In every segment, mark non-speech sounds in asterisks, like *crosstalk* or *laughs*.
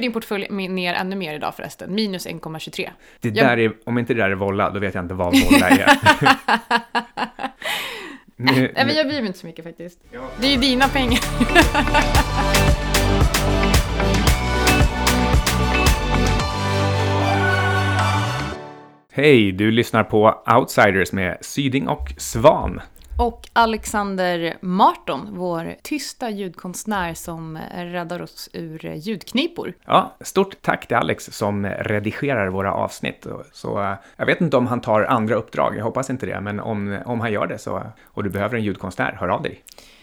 är din portfölj ner ännu mer idag förresten, minus 1,23. Det där är, om inte det där är volla, då vet jag inte vad volla är. *laughs* nu, Nej, men jag bryr mig inte så mycket faktiskt. Det är ju dina pengar. Hej, du lyssnar på Outsiders med Syding och Svan. Och Alexander Marton, vår tysta ljudkonstnär som räddar oss ur ljudknipor. Ja, stort tack till Alex som redigerar våra avsnitt. Så jag vet inte om han tar andra uppdrag, jag hoppas inte det, men om, om han gör det så, och du behöver en ljudkonstnär, hör av dig.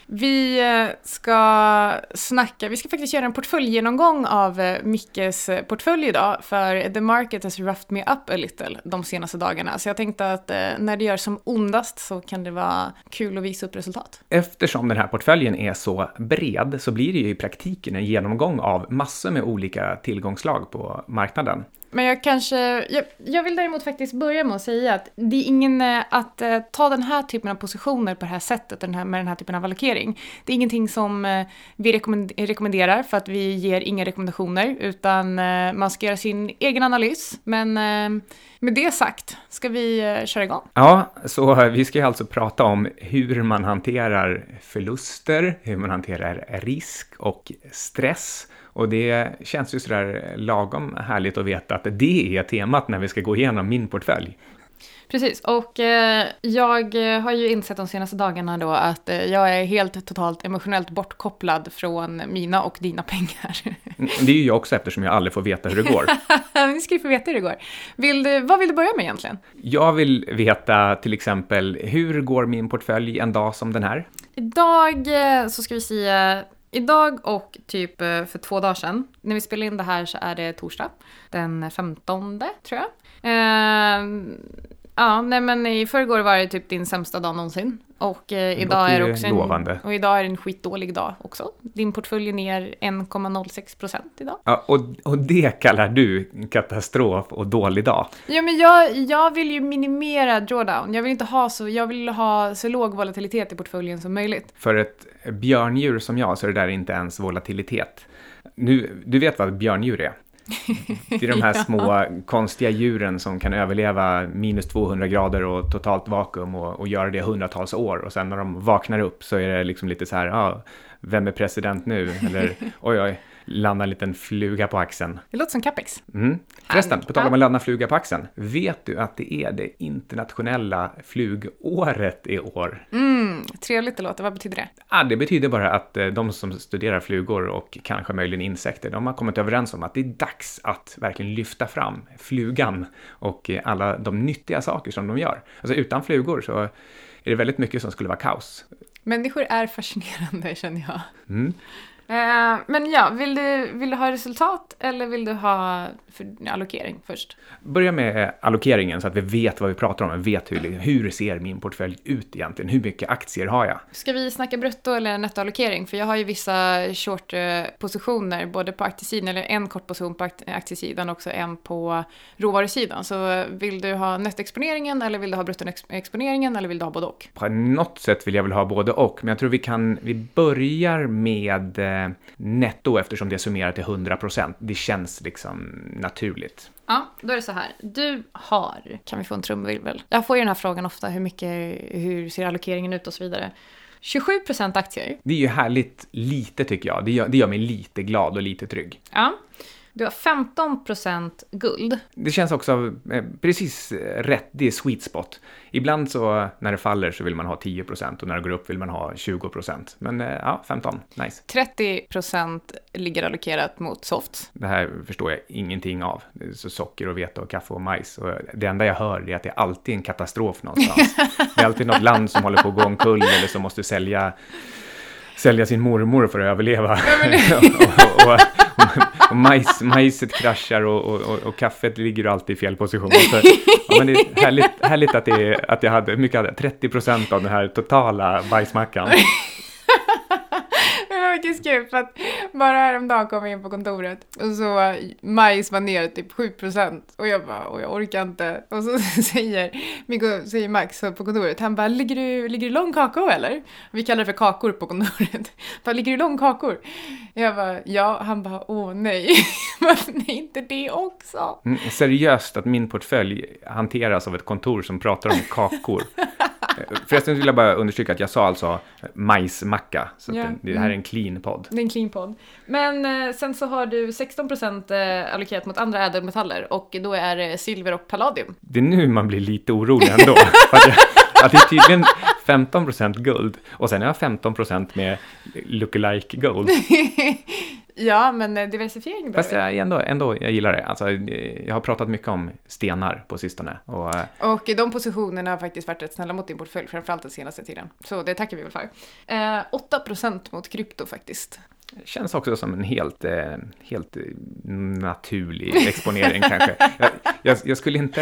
Vi eh, ska snacka, vi ska faktiskt göra en portföljgenomgång av eh, Mickes eh, portfölj idag, för the market has roughed me up a little de senaste dagarna. Så jag tänkte att när det gör som ondast så kan det vara kul att visa upp resultat. Eftersom den här portföljen är så bred så blir det ju i praktiken en genomgång av massor med olika tillgångslag på marknaden. Men jag kanske, jag, jag vill däremot faktiskt börja med att säga att det är ingen, eh, att eh, ta den här typen av positioner på det här sättet, den här, med den här typen av allokering. Det är ingenting som eh, vi rekommenderar för att vi ger inga rekommendationer, utan eh, man ska göra sin egen analys. Men eh, med det sagt ska vi eh, köra igång. Ja, så vi ska alltså prata om hur man hanterar förluster, hur man hanterar risk och stress. Och det känns ju sådär lagom härligt att veta att det är temat när vi ska gå igenom min portfölj. Precis, och eh, jag eh, har ju insett de senaste dagarna då att eh, jag är helt totalt emotionellt bortkopplad från mina och dina pengar. Mm, Det är ju jag också eftersom jag aldrig får veta hur det går. *laughs* Ni ska ju få veta hur det går. Vill du, vad vill du börja med egentligen? Jag vill veta till exempel hur går min portfölj en dag som den här? Idag eh, så ska vi säga, idag och typ eh, för två dagar sedan, när vi spelar in det här så är det torsdag, den 15 tror jag. Eh, ja, nej men i förrgår var det typ din sämsta dag någonsin. Och eh, idag är det också en, lovande. och idag är en skitdålig dag också. Din portfölj är ner 1,06 procent idag. Ja, och, och det kallar du katastrof och dålig dag. Ja, men jag, jag vill ju minimera drawdown. Jag vill inte ha så, jag vill ha så låg volatilitet i portföljen som möjligt. För ett björndjur som jag så är det där inte ens volatilitet. Nu, du vet vad björndjur är? Det är de här *laughs* små konstiga djuren som kan överleva minus 200 grader och totalt vakuum och, och göra det hundratals år. Och sen när de vaknar upp så är det liksom lite så här, ja, vem är president nu? Eller oj, oj, landa en liten fluga på axeln. Det låter som Capex. Mm. Förresten, på tal om att landa fluga på axeln. Vet du att det är det internationella flugåret i år? Mm, trevligt det låter. Vad betyder det? Ah, det betyder bara att eh, de som studerar flugor och kanske möjligen insekter, de har kommit överens om att det är dags att verkligen lyfta fram flugan och eh, alla de nyttiga saker som de gör. Alltså utan flugor så är det väldigt mycket som skulle vara kaos. Människor är fascinerande känner jag. Mm. Eh, men ja, vill du, vill du ha resultat eller vill du ha för, allokering först? Börja med allokeringen så att vi vet vad vi pratar om, vet hur, hur ser min portfölj ut egentligen, hur mycket aktier har jag? Ska vi snacka brutto eller nettoallokering? För jag har ju vissa short eh, både på aktiesidan, eller en kort position på akt- aktiesidan och också en på råvarusidan. Så eh, vill du ha nettoexponeringen eller vill du ha bruttoexponeringen eller vill du ha både och? På något sätt vill jag väl ha både och, men jag tror vi kan, vi börjar med eh, netto eftersom det är summerat till 100%. Det känns liksom naturligt. Ja, då är det så här. Du har, kan vi få en trumvirvel? Jag får ju den här frågan ofta, hur mycket, hur ser allokeringen ut och så vidare. 27% aktier. Det är ju härligt lite tycker jag. Det gör, det gör mig lite glad och lite trygg. Ja. Du har 15% guld. Det känns också eh, precis rätt, det är sweet spot. Ibland så när det faller så vill man ha 10% och när det går upp vill man ha 20%. Men eh, ja, 15, nice. 30% ligger allokerat mot softs. Det här förstår jag ingenting av. Så socker och vete och kaffe och majs. Och det enda jag hör är att det är alltid en katastrof någonstans. det är alltid något land som håller på att gå omkull eller som måste sälja, sälja sin mormor för att överleva. *laughs* och, och, och, och *laughs* majs, majset kraschar och, och, och, och kaffet ligger alltid i fel position. Så, ja, men det är härligt, härligt att, det är, att jag hade, mycket hade 30 procent av den här totala bajsmackan faktiskt kul för att bara häromdagen kom jag in på kontoret och så majs var ner typ 7% och jag bara, och jag orkar inte. Och så *laughs* säger, Mikko, säger Max på kontoret, han bara, ligger du, ligger du lång kakao eller? Vi kallar det för kakor på kontoret. *laughs* Bara, ligger du lång kakor? Jag bara, ja. Han bara, åh nej. *laughs* Varför nej, inte det också? Mm, seriöst att min portfölj hanteras av ett kontor som pratar om kakor. Förresten vill jag bara understryka att jag sa alltså majsmacka, så Ja. det, det här är en clean podd. Det är en clean podd. Men eh, sen så har du 16% eh, allokerat mot andra ädelmetaller och då är det silver och palladium. Det är nu man blir lite orolig ändå. För *laughs* att, jag, att det är tydligen 15% guld och sen har jag 15% med lookalike gold. *laughs* ja, men eh, diversifiering. Fast jag, ändå, ändå, jag gillar det. Alltså, eh, jag har pratat mycket om stenar på sistone. Och, eh, Och de positionerna har faktiskt varit rätt snälla mot din portfölj, framförallt den senaste tiden. Så det tackar vi väl för. Eh, 8% mot krypto faktiskt. Känns också som en helt, eh, helt eh, naturlig exponering kanske. Jag, jag, jag skulle inte...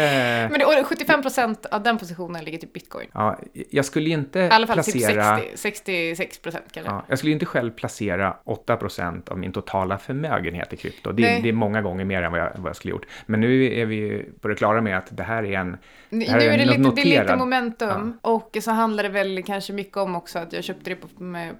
Men det, och 75% av den positionen ligger typ bitcoin. Ja, jag skulle inte I alla fall placera... typ 60, 66% kanske. Ja, jag skulle inte själv placera 8% av min totala förmögenhet i krypto. Det, det är många gånger mer än vad jag, vad jag skulle gjort. Men nu är vi på det klara med att det här är en... Nu här är det, lite, det är lite noterad- momentum och så handlar det väl kanske mycket om också att jag köpte det på,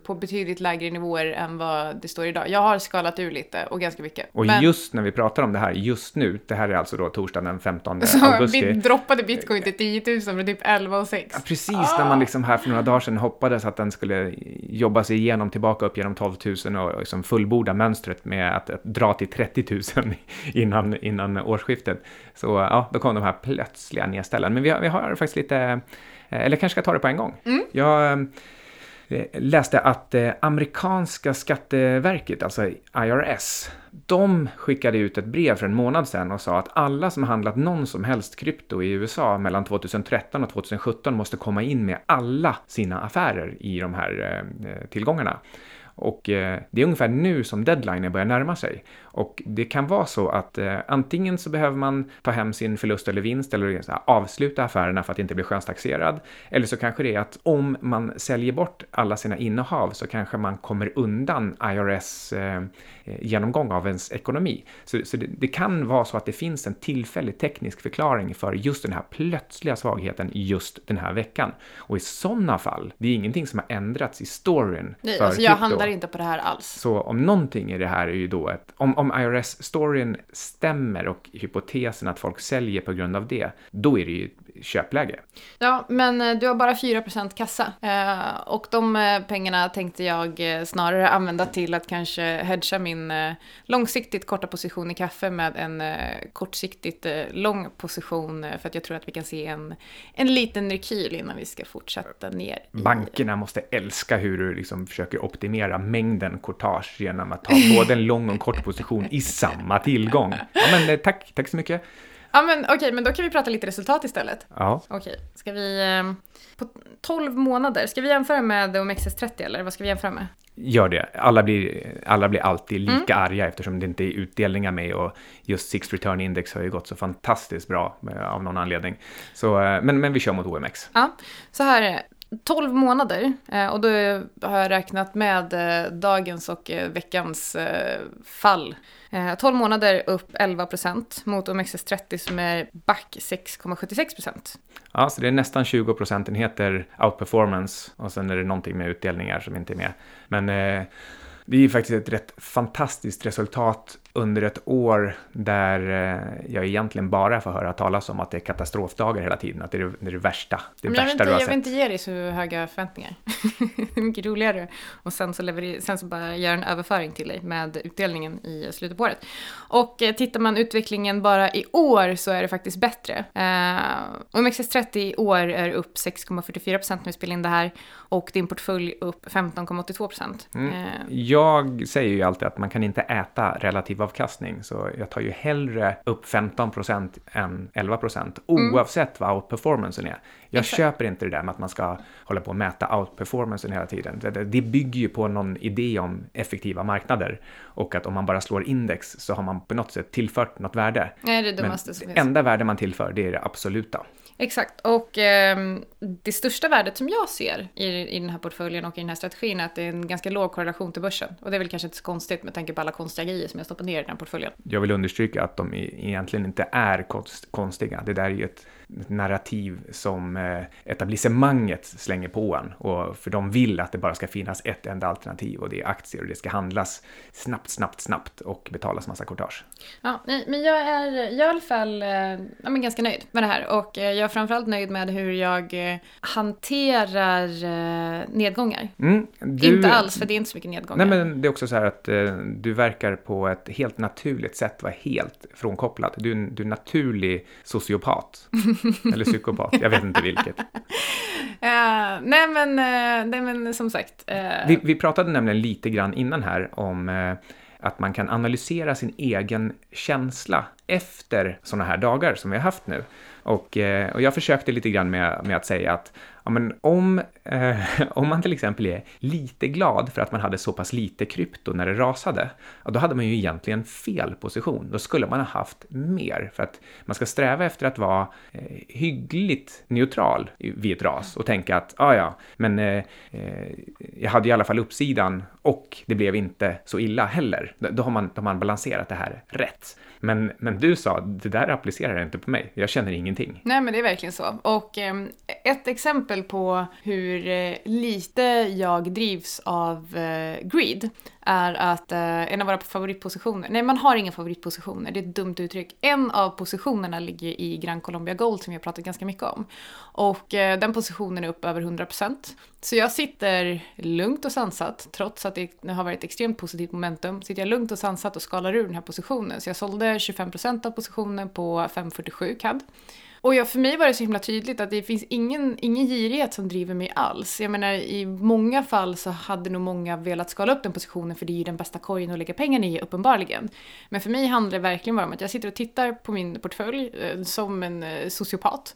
på betydligt lägre nivåer än vad det står idag. Jag har skalat ur lite och ganska mycket. Och Men- just när vi pratar om det här, just nu, det här är alltså då torsdagen den 15 så augusti. vi droppade bitcoin till 10 000 från typ 11 och 6. Ja, precis när man liksom här för några dagar sedan hoppades att den skulle jobba sig igenom tillbaka upp genom 12 000 och liksom fullborda mönstret med att, att dra till 30 000 *laughs* innan, innan årsskiftet. Så ja, då kom de här plötsliga nedställen. Men vi har, vi har faktiskt lite, eh, eller kanske ska ta det på en gång. Jag eh, Eh, läste att eh, amerikanska skatteverket, alltså IRS, de skickade ut ett brev för en månad sedan och sa att alla som handlat någon som helst krypto i USA mellan 2013 och 2017 måste komma in med alla sina affärer i de här eh, tillgångarna. Och det är ungefär nu som deadlinen börjar närma sig. Och det kan vara så att eh, antingen så behöver man ta hem sin förlust eller vinst eller avsluta affärerna för att inte bli skönstaxerad. Eller så kanske det är att om man säljer bort alla sina innehav så kanske man kommer undan IRS eh, genomgång av ens ekonomi. Så, så det, det kan vara så att det finns en tillfällig teknisk förklaring för just den här plötsliga svagheten just den här veckan. Och i sådana fall, det är ingenting som har ändrats i storyn Nej, för alltså jag krypto. handlar inte på det här alls. Så om någonting i det här är ju då att om, om om IRS-storyn stämmer och hypotesen att folk säljer på grund av det, då är det ju köpläge. Ja, men eh, du har bara 4% kassa. Eh, och de eh, pengarna tänkte jag snarare använda till att kanske hedga min långsiktigt korta position i kaffe med en kortsiktigt lång position. För att jag tror att vi kan se en, en liten rekyl innan vi ska fortsätta ner. i- Bankerna måste älska hur du liksom försöker optimera mängden courtage genom att ta *laughs* både en lång och en kort position i samma tillgång. Ja, men tack, tack så mycket. Ja, men okej, men då kan vi prata lite resultat istället. Ja, Okej, ska vi... Eh, på 12 månader, ska vi jämföra med OMXS30 eller vad ska vi jämföra med? gör det. Alla blir, alla blir alltid lika arga eftersom det inte är utdelningar med och just Six Return Index har ju gått så fantastiskt bra eh, av någon anledning. Så, eh, men, men vi kör mot OMX. Ja, så här är det. 12 månader eh, och då har jag räknat med dagens och veckans fall. Eh, 12 månader upp 11% mot OMXS30 som är back 6,76%. Ja, så det är nästan 20 procentenheter outperformance och sen är det någonting med utdelningar som inte är med. Men eh, det är ju faktiskt ett rätt fantastiskt resultat under ett år där eh, jag egentligen bara får höra talas om att det är katastrofdagar hela tiden, att det är det, det, är det värsta, det värsta inte, du har jag vill sett. inte ge dig så höga förväntningar. *laughs* det är mycket roligare. Och sen så, leverer, sen så bara gör en överföring till dig med utdelningen i slutet på året. Och eh, tittar man utvecklingen bara i år så är det faktiskt bättre. Eh, OMXS30 i år är upp 6,44% när vi spelar in det här. Och din portfölj upp 15,82%. Mm. Eh, Jag säger ju alltid att man kan inte äta relativ avkastning, så jag tar ju hellre upp 15% än 11% oavsett vad outperformancen är. Jag Mm. Exakt. köper inte det där med att man ska hålla på och mäta outperformancen hela tiden. Det, det, det bygger ju på någon idé om effektiva marknader och att om man bara slår index så har man på något sätt tillfört något värde. Nej, det är det Men dummaste som det finns. enda värde man tillför, det är det absoluta. Exakt, och eh, det största värdet som jag ser i, i den här portföljen och i den här strategin är att det är en ganska låg korrelation till börsen. Och det är väl kanske inte så konstigt med tanke på alla konstiga grejer som jag stoppar ner i den här portföljen. Jag vill understryka att de egentligen inte är konst, konstiga. Det där är ju ett narrativ som eh, etablissemanget slänger på en. Och för de vill att det bara ska finnas ett enda alternativ och det är aktier och det ska handlas snabbt, snabbt, snabbt och betalas massa courtage. Ja, nej, men jag är, jag är i alla fall eh, ja, ganska nöjd med det här och eh, jag är framförallt nöjd med hur jag hanterar nedgångar. Mm, du... Inte alls, för det är inte så mycket nedgångar. Nej, men det är också så här att du verkar på ett helt naturligt sätt vara helt frånkopplad. Du, du är en naturlig sociopat. *laughs* Eller psykopat, jag vet inte vilket. Uh, *laughs* nej, men, uh, nej men som sagt. Uh... Vi, vi, pratade nämligen lite grann innan här om att man kan analysera sin egen känsla efter sådana här dagar som vi har haft nu. Och, eh, och jag försökte lite grann med, med att säga att ja, men om, eh, *laughs* om man till exempel är lite glad för att man hade så pass lite krypto när det rasade, ja, då hade man ju egentligen fel position. Då skulle man ha haft mer, för att man ska sträva efter att vara eh, hyggligt neutral vid ett ras och tänka att, ja ja, men eh, eh, jag hade i alla fall uppsidan och det blev inte så illa heller. Då har man, då har man balanserat det här rätt. Men, men du sa, det där applicerar inte på mig. Jag känner ingenting. Nej, men det är verkligen så. Och eh, ett exempel på hur eh, lite jag drivs av eh, greed är att eh, en av våra favoritpositioner, nej man har inga favoritpositioner, det är ett dumt uttryck. En av positionerna ligger i Gran Colombia Gold som vi har pratat ganska mycket om. Och eh, den positionen är upp över 100%. Så jag sitter lugnt och sansat, trots att det har varit extremt positivt momentum, sitter jag lugnt och sansat och skalar ur den här positionen. Så jag sålde 25% av positionen på 547 CAD. Och ja, för mig var det så himla tydligt att det finns ingen, ingen girighet som driver mig alls. Jag menar, i många fall så hade nog många velat skala upp den positionen för det är ju den bästa korgen att lägga pengarna i, uppenbarligen. Men för mig handlar det verkligen bara om att jag sitter och tittar på min portfölj eh, som en eh, sociopat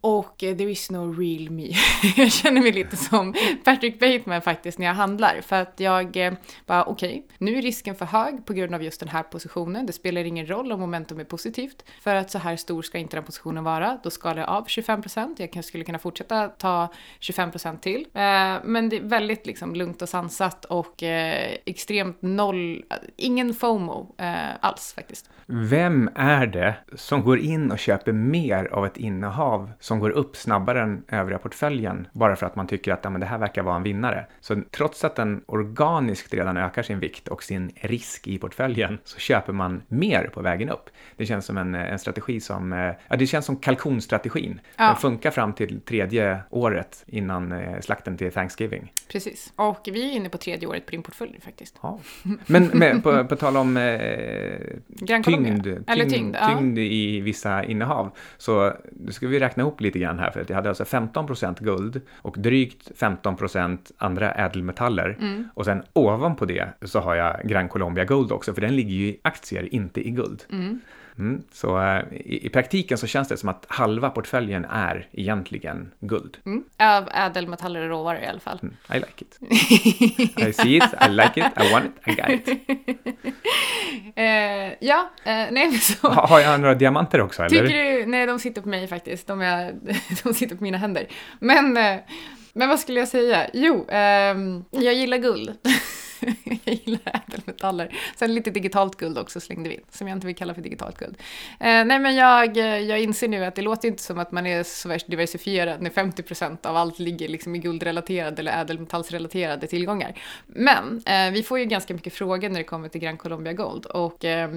och eh, there is no real me. *laughs* jag känner mig lite som Patrick Bateman faktiskt när jag handlar. För att jag eh, bara, okej, okay, nu är risken för hög på grund av just den här positionen. Det spelar ingen roll om momentum är positivt. För att så här stor ska inte den positionen vara. Då skalar jag av 25%. Jag kanske skulle kunna fortsätta ta 25% till. Eh, men det är väldigt liksom lugnt och sansat och eh, extremt noll, ingen FOMO eh, alls faktiskt. Vem är det som går in och köper mer av ett innehav som går upp snabbare än övriga portföljen bara för att man tycker att ja, men det här verkar vara en vinnare. Så trots att den organiskt redan ökar sin vikt och sin risk i portföljen så köper man mer på vägen upp. Det känns som en, en strategi som, eh, ja det känns som kalkonstrategin. Ja. Den funkar fram till tredje året innan eh, slakten till Thanksgiving. Precis, och vi är inne på tredje året på din portfölj faktiskt. Ja. Men med, på, på tal om eh, tyngd, tyngd, tyngd, tyngd i vissa innehav så ska vi räkna ihop ihop lite grann här för att jag hade alltså 15% guld och drygt 15% andra ädelmetaller mm. och sen ovanpå det så har jag Gran Colombia Gold också för den ligger ju i aktier, inte i guld. Mm. Mm, så uh, i, i, praktiken så känns det som att halva portföljen är egentligen guld. Mm. Av ädelmetaller och råvaror i alla fall. Mm, I like it. I see it, I like it, I want it, I got it. uh, *laughs* ja, uh, nej men så. Ha, har jag några diamanter också eller? Tycker du? Nej, de sitter på mig faktiskt. De, är, *laughs* de sitter på mina händer. Men, men vad skulle jag säga? Jo, ehm, jag gillar guld. *laughs* *laughs* jag gillar ädelmetaller. Sen lite digitalt guld också slängde vi in, som jag inte vill kalla för digitalt guld. Eh, nej men jag, jag inser nu att det låter inte som att man är så värst diversifierad när 50% av allt ligger liksom i guldrelaterade eller ädelmetallsrelaterade tillgångar. Men eh, vi får ju ganska mycket frågor när det kommer till Gran Colombia Gold och eh,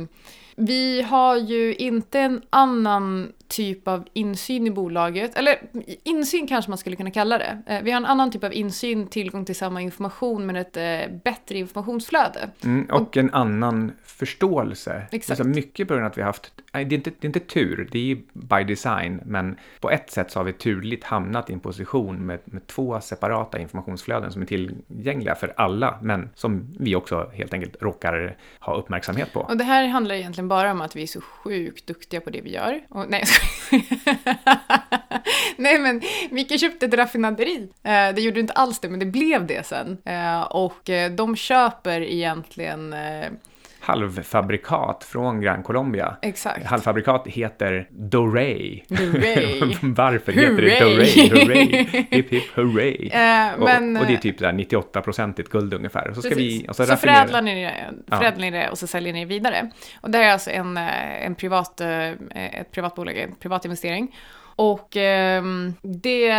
vi har ju inte en annan typ av insyn i bolaget, eller insyn kanske man skulle kunna kalla det. Eh, vi har en annan typ av insyn, tillgång till samma information men ett eh, bättre bättre informationsflöde. Mm, och, och, en annan förståelse. Exakt. Alltså mycket på grund av att vi har haft, det är, inte, det är inte tur, det är by design, men på ett sätt så har vi turligt hamnat i en position med, med två separata informationsflöden som är tillgängliga för alla, men som vi också helt enkelt råkar ha uppmärksamhet på. Och det här handlar egentligen bara om att vi är så sjukt duktiga på det vi gör. Och, nej, *laughs* nej men Micke köpte ett raffinaderi. Eh, det gjorde inte alls det, men det blev det sen. Eh, och eh, de köper egentligen eh, halvfabrikat från Gran Colombia. Exakt. Halvfabrikat heter. Hooray. *laughs* Varför heter det. Dorey? Hooray! Hipp hipp hooray! *laughs* Eh, Och, men, och det är typ där 98-procentigt guld ungefär. Och så ska Precis. vi... Och så, så förädlar ni, det, förädlar ni det och så säljer ni det vidare. Och det här är alltså en, eh, en privat, eh, ett privat bolag, en privat investering. Och eh, det,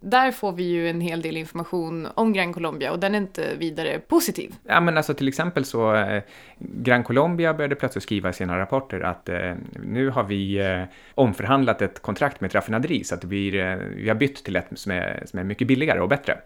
där får vi ju en hel del information om Gran Colombia och den är inte vidare positiv. Ja, men alltså till exempel så, eh, Gran Colombia började plötsligt skriva i sina rapporter att eh, nu har vi eh, omförhandlat ett kontrakt med ett raffinaderi så att det blir, eh, vi har bytt till ett som är, som är mycket billigare och bättre.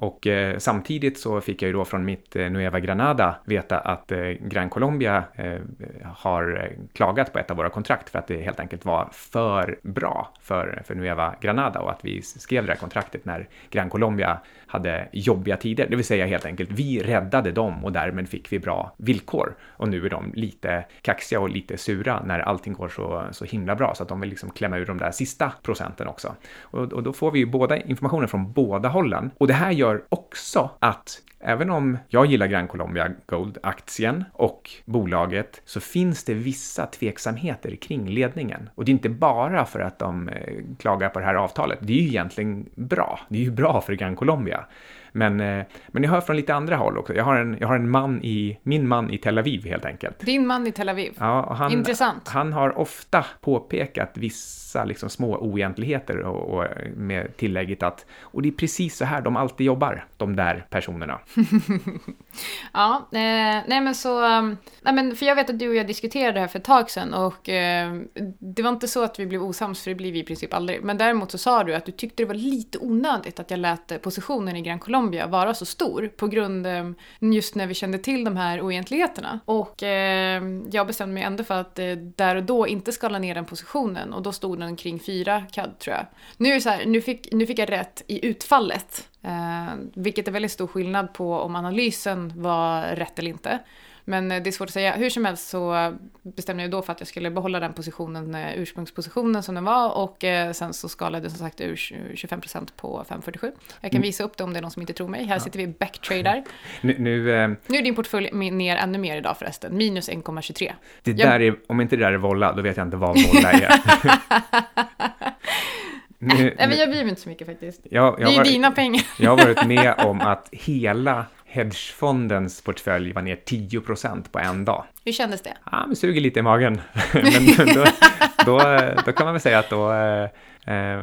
Och eh, samtidigt så fick jag ju då från mitt eh, Nueva Granada veta att eh, Gran Colombia eh, har eh, klagat på ett av våra kontrakt för att det helt enkelt var för bra för, för Nueva Granada och att vi skrev det här kontraktet när Gran Colombia hade jobbiga tider. Det vill säga helt enkelt, vi räddade dem och därmed fick vi bra villkor. Och nu är de lite kaxiga och lite sura när allting går så, så himla bra så att de vill liksom klämma ur de där sista procenten också. Och, och då får vi ju båda informationen från båda hållen. Och det här gör gör också att Även om jag gillar Gran Colombia Gold-aktien och bolaget så finns det vissa tveksamheter kring ledningen. Och det är inte bara för att de eh, klagar på det här avtalet. Det är ju egentligen bra. Det är ju bra för Gran Colombia. Men, eh, men jag hör från lite andra håll också. Jag har en, jag har en man i, min man i Tel Aviv helt enkelt. Din man i Tel Aviv. Ja, han, Intressant. han har ofta påpekat vissa liksom, små oegentligheter och, och med tillägget att och det är precis så här de alltid jobbar, de där personerna. *laughs* Ja, eh, nej men så, um, nej men för jag vet att du och jag diskuterade det här för ett tag sedan och eh, det var inte så att vi blev osams, för det blir vi i princip aldrig. Men däremot så sa du att du tyckte det var lite onödigt att jag lät positionen i Gran Colombia vara så stor på grund, eh, just när vi kände till de här oegentligheterna. Och eh, jag bestämde mig ändå för att eh, där och då inte skala ner den positionen och då stod den kring 4 CAD tror jag. Nu är det så här, nu fick, nu fick jag rätt i utfallet. Eh, vilket är väldigt stor skillnad på om analysen var rätt eller inte. Men eh, det är svårt att säga. Hur som helst så bestämde jag då för att jag skulle behålla den positionen, eh, ursprungspositionen som den var och eh, sen så skalade jag som sagt ur 25% på 547. Jag kan visa upp det om det är någon som inte tror mig. Här sitter vi backtradar. *laughs* Nu, nu eh, Nu är din portfölj ner ännu mer idag förresten, minus 1,23. det Jag- där är, om inte det där är volla, då vet jag inte vad volla är. *laughs* nu, Nej men jag bryr mig inte så mycket faktiskt. jag, Det jag, är ju dina pengar. jag har varit *laughs* med om att hela hedgefondens portfölj var ner 10% på en dag. Hur kändes det? Ja, men suger lite i magen. *laughs* men då, då, då kan man väl säga att då eh,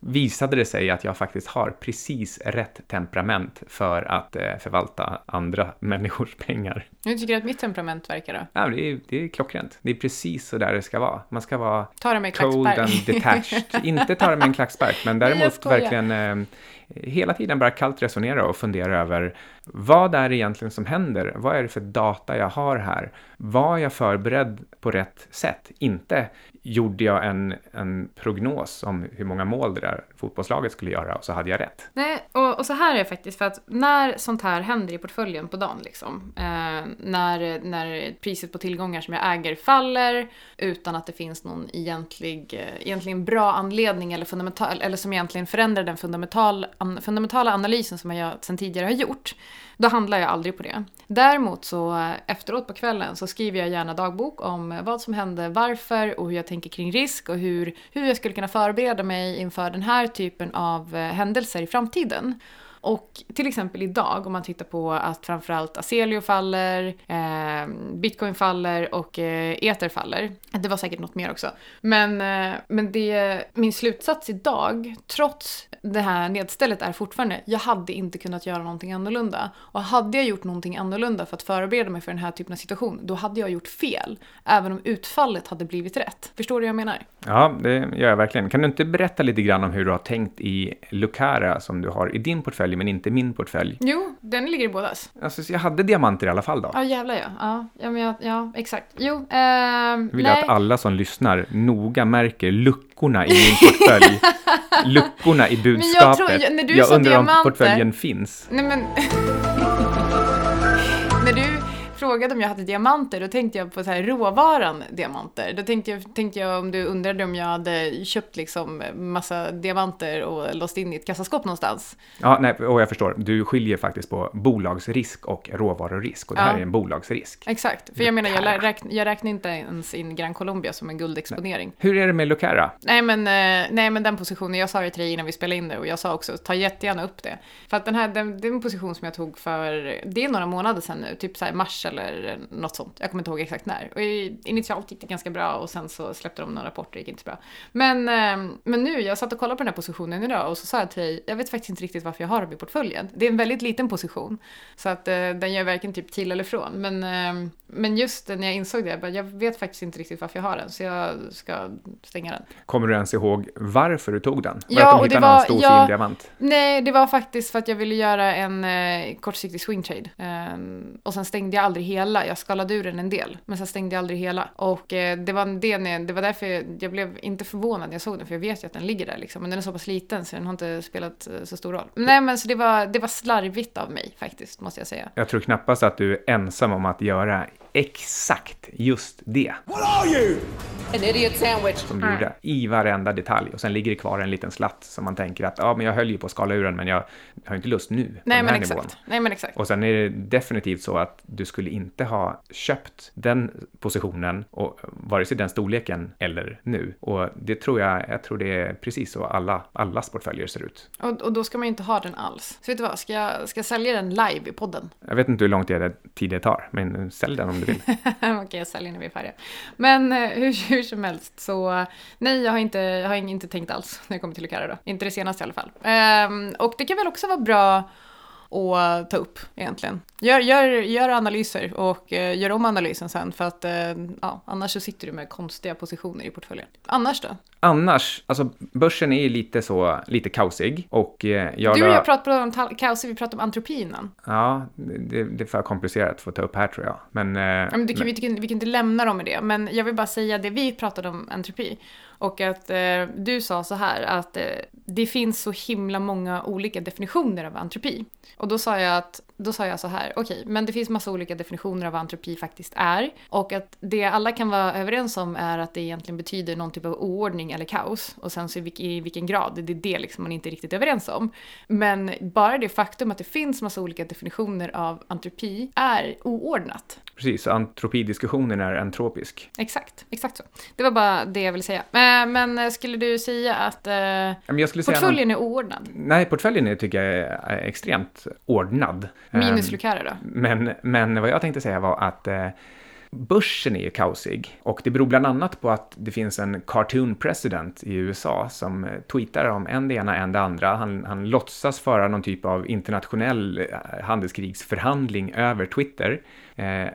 visade det sig att jag faktiskt har precis rätt temperament för att eh, förvalta andra *laughs* människors pengar. Hur tycker du att mitt temperament verkar då? Ja, det, är, det är klockrent. Det är precis så där det ska vara. Man ska vara Ta det med cold and detached. *laughs* Inte ta det med en klackspark, men däremot verkligen eh, hela tiden bara kallt resonera och fundera över vad är det egentligen som händer? Vad är det för data jag har här? Var jag förberedd på rätt sätt? Inte gjorde jag en, en prognos om hur många mål det där fotbollslaget skulle göra och så hade jag rätt. Nej, och, och så här är det faktiskt för att när sånt här händer i portföljen på dagen, liksom, eh, när, när priset på tillgångar som jag äger faller utan att det finns någon egentlig, eh, egentligen bra anledning eller, fundamental, eller som egentligen förändrar den fundamental, an, fundamentala analysen som jag sedan tidigare har gjort, då handlar jag aldrig på det. Däremot så eh, efteråt på kvällen så skriver jag gärna dagbok om vad som hände, varför och hur jag tänker kring risk och hur, hur jag skulle kunna förbereda mig inför den här typen av eh, händelser i framtiden. Och till exempel idag, om man tittar på att framförallt Aselio faller, eh, Bitcoin faller och eh, Ether faller. Det var säkert något mer också. Men, eh, men det, min slutsats idag, trots det här nedstället, är fortfarande jag hade inte kunnat göra någonting annorlunda. Och hade jag gjort någonting annorlunda för att förbereda mig för den här typen av situation, då hade jag gjort fel. Även om utfallet hade blivit rätt. Förstår du vad jag menar? Ja, det gör jag verkligen. Kan du inte berätta lite grann om hur du har tänkt i Lucara som du har i din portfölj, men inte min portfölj? Jo, den ligger i bådas. Alltså, så jag hade diamanter i alla fall då. Ja, jävlar ja. Ja, ja, men jag, ja exakt. Jo, Jag vill nej. att alla som lyssnar noga märker luckorna i min portfölj. *laughs* luckorna i budskapet. tror- jag- när du jag undrar om diamanter- portföljen finns. Nej men... Frågade om jag hade diamanter, då tänkte jag på så här råvaran diamanter. Då tänkte jag, tänkte jag om du undrade om jag hade köpt liksom massa diamanter och låst in i ett kassaskåp någonstans. Ja, nej, och jag förstår. Du skiljer faktiskt på bolagsrisk och råvarurisk och det här Ja. är en bolagsrisk. Exakt, för jag menar, jag, räkn, jag räknar inte ens in Gran Colombia som en guldexponering. Hur är det med Lucara? Nej men, eh, nej men den positionen, jag sa det till dig innan vi spelade in det och jag sa också ta jättegärna upp det. För att den här, den, det är en position som jag tog för, det är några månader sedan nu, typ så här mars eller något sånt. Jag kommer inte ihåg exakt när. Och initialt gick det ganska bra och sen så släppte de några rapporter, det gick inte bra. Men, eh, men nu, jag satt och kollade på den här positionen idag och så sa jag till dig, jag vet faktiskt inte riktigt varför jag har dem i portföljen. Det är en väldigt liten position. Så att eh, den gör verkligen typ till eller från. Men, eh, men just när jag insåg det, jag, bara, jag vet faktiskt inte riktigt varför jag har den. Så jag ska stänga den. Kommer du ens ihåg varför du tog den? Var Ja, det att och de det hittade någon var- stor ja. diamant? Nej, det var faktiskt för att jag ville göra en eh, kortsiktig swing trade. Ehm, och sen stängde jag aldrig hela. Jag skalade ur den en del, men sen stängde jag aldrig hela. Och eh, det, var det, när- det var därför jag, jag blev inte förvånad när jag såg den, för jag vet ju att den ligger där liksom. Men den är så pass liten så den har inte spelat eh, så stor roll. Nej, men så det var, det var slarvigt av mig faktiskt, måste jag säga. Jag tror knappast att du är ensam om att göra exakt just det What are you? An idiot sandwich. som du gjorde i varenda detalj. Och sen ligger det kvar en liten slatt som man tänker att ja, men jag höll ju på att skala ur den, men jag har inte lust nu Nej, men exakt. nivån. Nej, men exakt. Och sen är det definitivt så att du skulle inte ha köpt den positionen, och vare sig den storleken eller nu. Och det tror jag, jag tror det är precis så alla, allas portföljer ser ut. Och, och då ska man ju inte ha den alls. Så vet du vad, ska jag, ska jag sälja den live i podden? Jag vet inte hur lång tid det, tid det tar, men sälj den om du vill. *laughs* Okej, jag säljer när vi är färdiga. Men eh, hur, hur som helst så, nej, jag har inte, jag har inte tänkt alls när det kommer till Lucara då. Inte det senaste i alla fall. Um, och det kan väl också vara bra att ta upp egentligen. Gör, gör, gör analyser och eh, gör om analysen sen för att eh, ja, annars så sitter du med konstiga positioner i portföljen. Annars då? Annars, alltså börsen är ju lite så, lite kaosig och eh, jag Du och jag pratade om kaos, vi pratade om antropi innan. Ja, det, det är för komplicerat för att ta upp här tror jag. Men, men kan, vi, kan, vi kan inte lämna dem med det, men jag vill bara säga det vi pratade om entropi. Och att eh, du sa så här att eh, det finns så himla många olika definitioner av entropi. Och då sa jag, att, då sa jag så här, okej, men det finns massa olika definitioner av vad entropi faktiskt är. Och att det alla kan vara överens om är att det egentligen betyder någon typ av oordning eller kaos. Och sen så i, vilk, i vilken grad, det är det liksom man inte är riktigt överens om. Men bara det faktum att det finns massa olika definitioner av entropi är oordnat. precis, antropidiskussionen är entropisk. Exakt, exakt så. Det var bara det jag ville säga. Men, men skulle du säga att eh, jag skulle säga någon- portföljen är oordnad? Nej, portföljen tycker jag är extremt ordnad. Minus Lucara då? Ehm, men, men vad jag tänkte säga var att eh, börsen är ju kaosig och det beror bland annat på att det finns en cartoon president i USA som eh, tweetar om en det ena, en det andra. Han, han låtsas föra någon typ av internationell eh, handelskrigsförhandling över Twitter. Eh,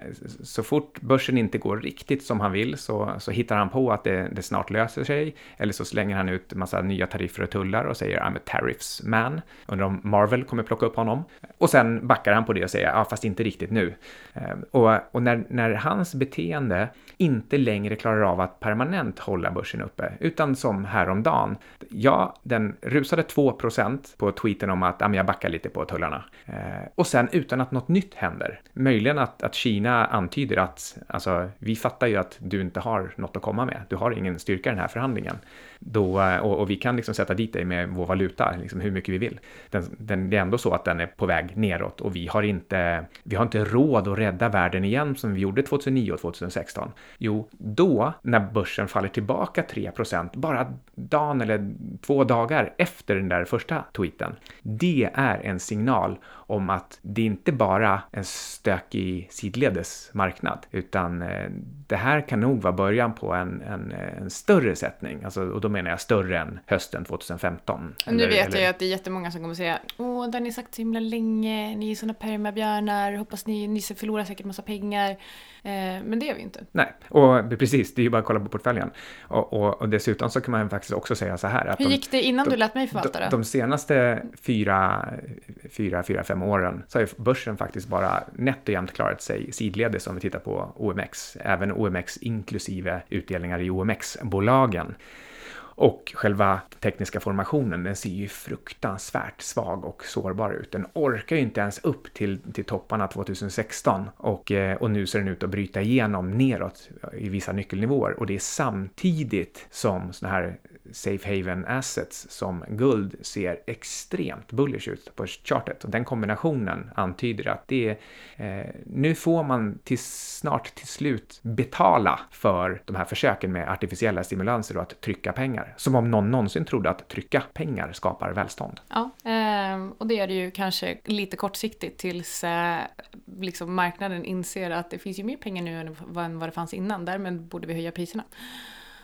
så fort börsen inte går riktigt som han vill så, så hittar han på att det, det snart löser sig. Eller så slänger han ut en massa nya tariffer och tullar och säger I'm a tariffs man. Undrar om Marvel kommer plocka upp honom. Och sen backar han på det och säger ja fast inte riktigt nu. Eh, och och när, när hans beteende inte längre klarar av att permanent hålla börsen uppe, utan som häromdagen. Ja, den rusade 2% på tweeten om att jag backar lite på tullarna. Eh, och sen utan att något nytt händer. Möjligen att, att Kina antyder att alltså, vi fattar ju att du inte har något att komma med. Du har ingen styrka i den här förhandlingen. Då, eh, och, och vi kan liksom sätta dit dig med vår valuta, liksom hur mycket vi vill. Den, den, det är ändå så att den är på väg neråt och vi har, inte, vi har inte råd att rädda världen igen som vi gjorde 2009 och 2016. Jo, då när börsen faller tillbaka 3% bara dagen eller två dagar efter den där första tweeten. Det är en signal om att det inte bara är en stökig sidledes marknad, utan eh, det här kan nog vara början på en, en, en större sättning. Alltså, och då menar jag större än hösten 2015. Och nu Eller- vet eller- jag att det är jättemånga som kommer säga Åh, det har ni sagt så himla länge, ni är såna permabjörnar, hoppas ni, ni förlorar säkert massa pengar. Eh, men det gör vi inte. Nej, och precis, det är ju bara att kolla på portföljen. Och, och, och dessutom så kan man faktiskt också säga så här att Hur de- gick det innan de- du lät mig förvalta de, det? de senaste fyra, fyra, fyra, fem åren så har ju börsen faktiskt bara nätt och jämnt klarat sig sidledes om vi tittar på OMX, även OMX inklusive utdelningar i OMX-bolagen. Och själva tekniska formationen, den ser ju fruktansvärt svag och sårbar ut. Den orkar ju inte ens upp till, till topparna 2016 och, eh, och nu ser den ut att bryta igenom neråt i vissa nyckelnivåer och det är samtidigt som sådana här safe haven assets som guld ser extremt bullish ut på chartet. Och den kombinationen antyder att det är, eh, nu får man till, snart till slut betala för de här försöken med artificiella stimulanser och att trycka pengar. Som om någon någonsin trodde att trycka pengar skapar välstånd. Ja, eh, och det är det ju kanske lite kortsiktigt tills eh, liksom marknaden inser att det finns ju mer pengar nu än vad det fanns innan. Därmed borde vi höja priserna.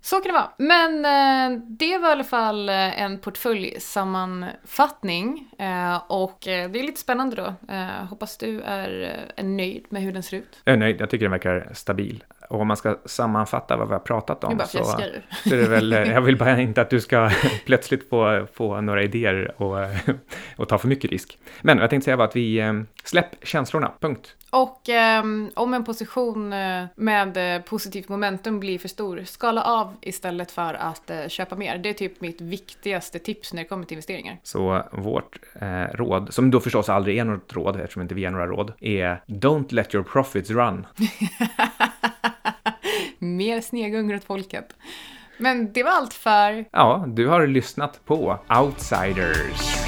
Så kan det vara. Men eh, det var i alla fall eh, en portföljsammanfattning. Eh, och eh, det är lite spännande då. Eh, hoppas du är, är nöjd med hur den ser ut. Jag är nöjd, jag tycker den verkar stabil. Och om man ska sammanfatta vad vi har pratat om så, så är det väl, *laughs* jag vill bara inte att du ska *laughs* plötsligt få, få några idéer och, *laughs* och ta för mycket risk. Men jag tänkte säga var att vi eh, släpp känslorna, punkt. Och eh, om en position eh, med eh, positivt momentum blir för stor, skala av istället för att eh, köpa mer. Det är typ mitt viktigaste tips när det kommer till investeringar. Så vårt eh, råd, som då förstås aldrig är något råd eftersom inte vi är några råd, är Don't let your profits run. Mer snegungor åt folket. Men det var allt för Ja, du har lyssnat på Outsiders.